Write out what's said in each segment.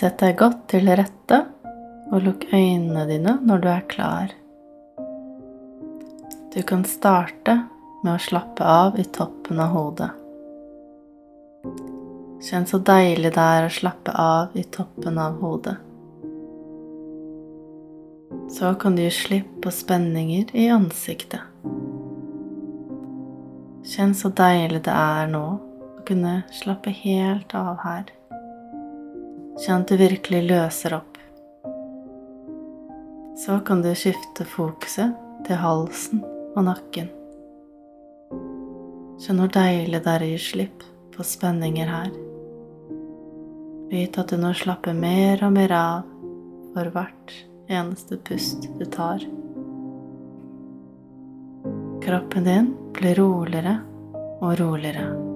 Sett deg godt til rette, og lukk øynene dine når du er klar. Du kan starte med å slappe av i toppen av hodet. Kjenn så deilig det er å slappe av i toppen av hodet. Så kan du gi slipp på spenninger i ansiktet. Kjenn så deilig det er nå å kunne slappe helt av her. Kjenn at du virkelig løser opp. Så kan du skifte fokuset til halsen og nakken. Kjenn hvor deilig det er å gi slipp på spenninger her. Vit at du nå slapper mer og mer av for hvert eneste pust du tar. Kroppen din blir roligere og roligere.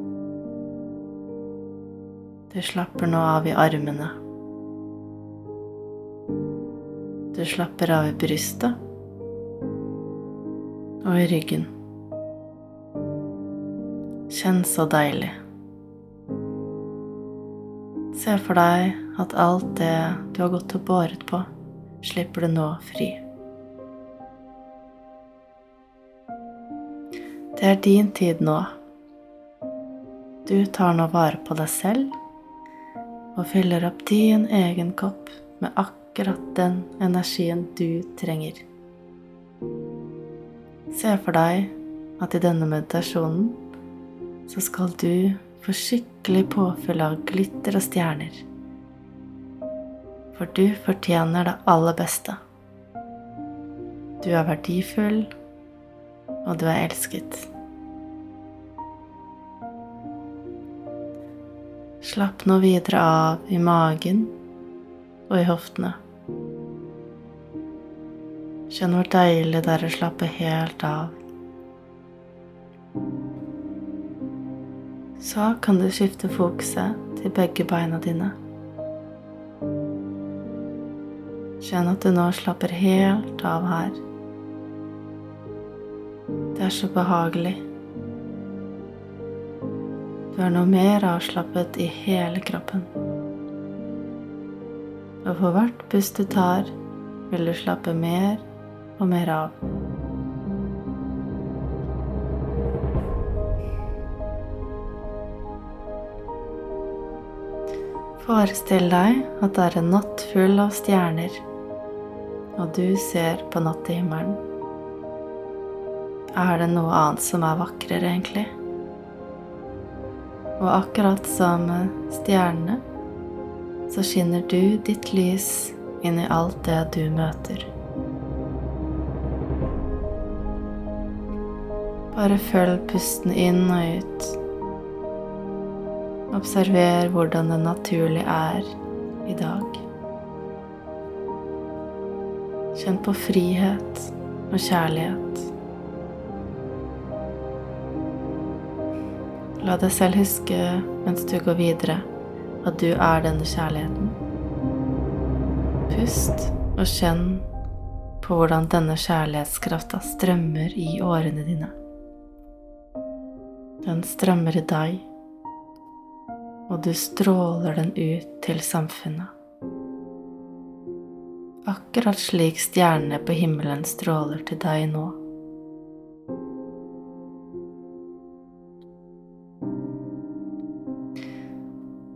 Du slapper nå av i armene. Du slapper av i brystet og i ryggen. Kjenn så deilig. Se for deg at alt det du har gått og båret på, slipper du nå fri. Det er din tid nå. Du tar nå vare på deg selv og fyller opp din egen kopp med akkurat den energien du trenger. Se for deg at i denne meditasjonen så skal du få skikkelig påfyll av glitter og stjerner. For du fortjener det aller beste. Du er verdifull, og du er elsket. Slapp nå videre av i magen og i hoftene. Kjenn hvor deilig det er å slappe helt av. Så kan du skifte fokuset til begge beina dine. Kjenn at du nå slapper helt av her. Det er så behagelig. Du er nå mer avslappet i hele kroppen. Og for hvert pust du tar, vil du slappe mer og mer av. Forestill deg at det er en natt full av stjerner, og du ser på nattehimmelen. Er det noe annet som er vakrere, egentlig? Og akkurat som stjernene, så skinner du ditt lys inn i alt det du møter. Bare følg pusten inn og ut. Observer hvordan det naturlig er i dag. Kjenn på frihet og kjærlighet. La deg selv huske mens du går videre, at du er denne kjærligheten. Pust og kjenn på hvordan denne kjærlighetskrafta strømmer i årene dine. Den strømmer i deg og du stråler den ut til samfunnet. Akkurat slik stjernene på himmelen stråler til deg nå.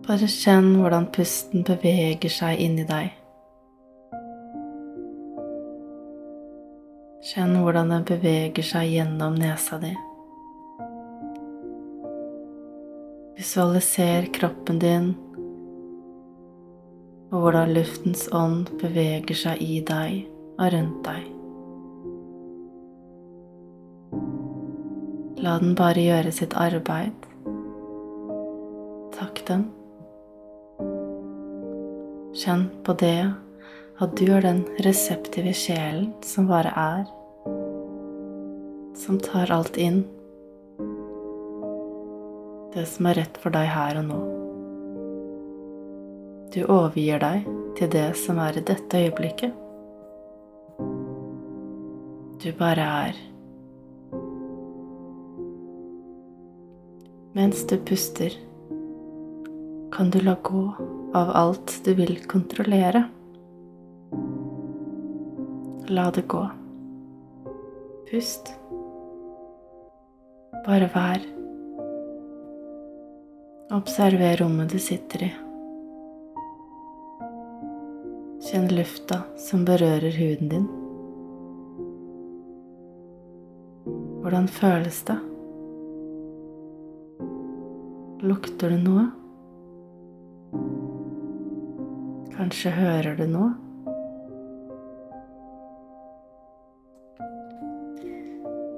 Bare kjenn hvordan pusten beveger seg inni deg. Kjenn hvordan den beveger seg gjennom nesa di. Visualiser kroppen din og hvordan luftens ånd beveger seg i deg og rundt deg. La den bare gjøre sitt arbeid. Takk den. Kjenn på det at du er den reseptive sjelen som bare er, som tar alt inn det som er rett for deg her og nå. Du overgir deg til det som er i dette øyeblikket. Du bare er. Mens du puster, kan du la gå av alt du vil kontrollere. La det gå. Pust. Bare vær. Observer rommet du sitter i. Kjenn lufta som berører huden din. Hvordan føles det? Lukter det noe? Kanskje hører du noe?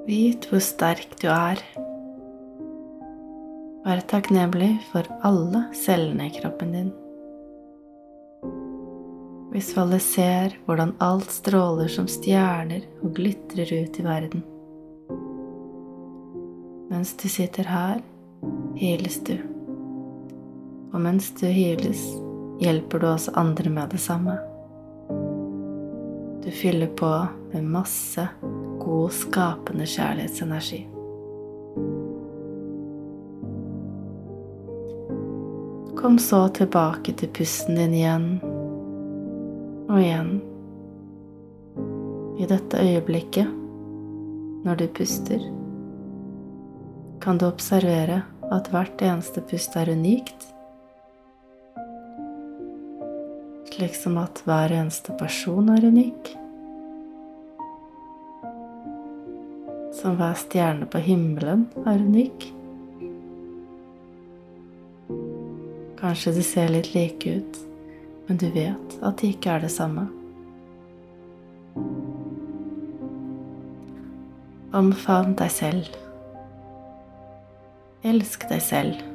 Vit hvor sterk du er. Vær takknemlig for alle cellene i kroppen din. Visualiser hvordan alt stråler som stjerner og glitrer ut i verden. Mens du sitter her, hyles du. Og mens du heales, hjelper du også andre med det samme. Du fyller på med masse god, skapende kjærlighetsenergi. Kom så tilbake til pusten din igjen og igjen. I dette øyeblikket, når du puster, kan du observere at hvert eneste pust er unikt slik som at hver eneste person er unik. Som hver stjerne på himmelen er unik. Kanskje de ser litt like ut, men du vet at de ikke er det samme. Omfavn deg selv. Elsk deg selv.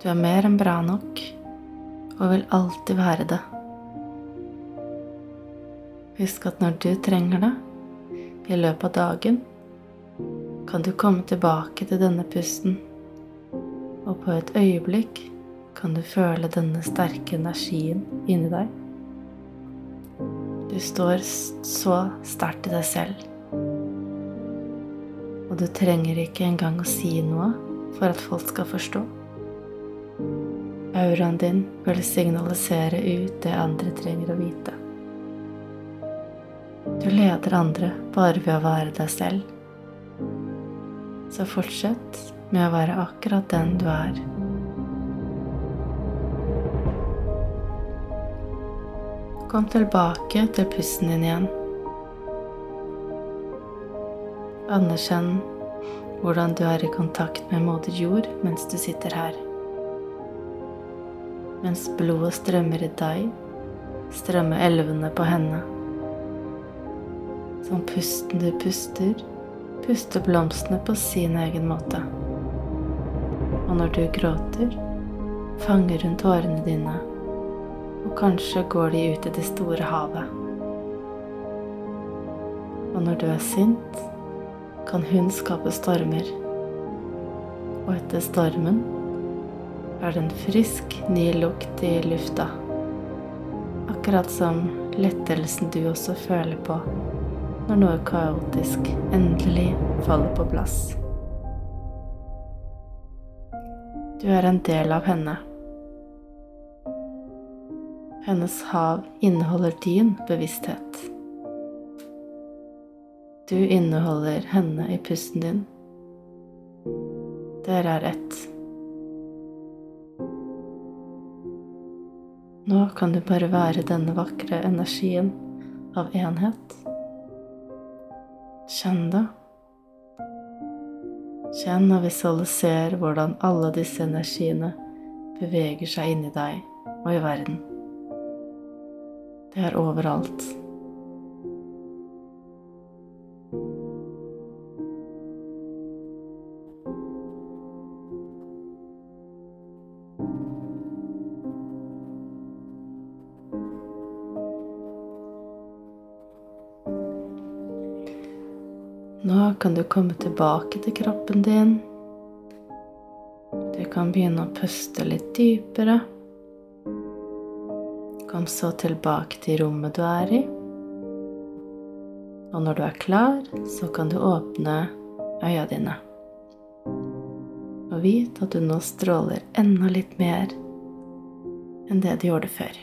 Du er mer enn bra nok og vil alltid være det. Husk at når du trenger det, i løpet av dagen, kan du komme tilbake til denne pusten, og på et øyeblikk kan du føle denne sterke energien inni deg. Du står så sterkt i deg selv, og du trenger ikke engang å si noe for at folk skal forstå. Auraen din vil signalisere ut det andre trenger å vite. Du leder andre bare ved å være deg selv. Så fortsett med å være akkurat den du er. Kom tilbake til pusten din igjen. Anerkjenn hvordan du er i kontakt med moder jord mens du sitter her. Mens blodet strømmer i deg, strømmer elvene på henne. Som pusten du puster, puster blomstene på sin egen måte. Og når du gråter, fanger hun tårene dine, og kanskje går de ut i det store havet. Og når du er sint, kan hun skape stormer. Og etter stormen er det en frisk, ny lukt i lufta. Akkurat som lettelsen du også føler på når noe kaotisk endelig faller på plass. Du er en del av henne. Hennes hav inneholder din bevissthet. Du inneholder henne i pusten din. Dere er ett. Nå kan du bare være denne vakre energien av enhet. Kjenn det. Kjenn og visualiser hvordan alle disse energiene beveger seg inni deg og i verden. Det er overalt. Nå kan du komme tilbake til kroppen din. Du kan begynne å puste litt dypere. Kom så tilbake til rommet du er i. Og når du er klar, så kan du åpne øya dine. Og vit at du nå stråler enda litt mer enn det du gjorde før.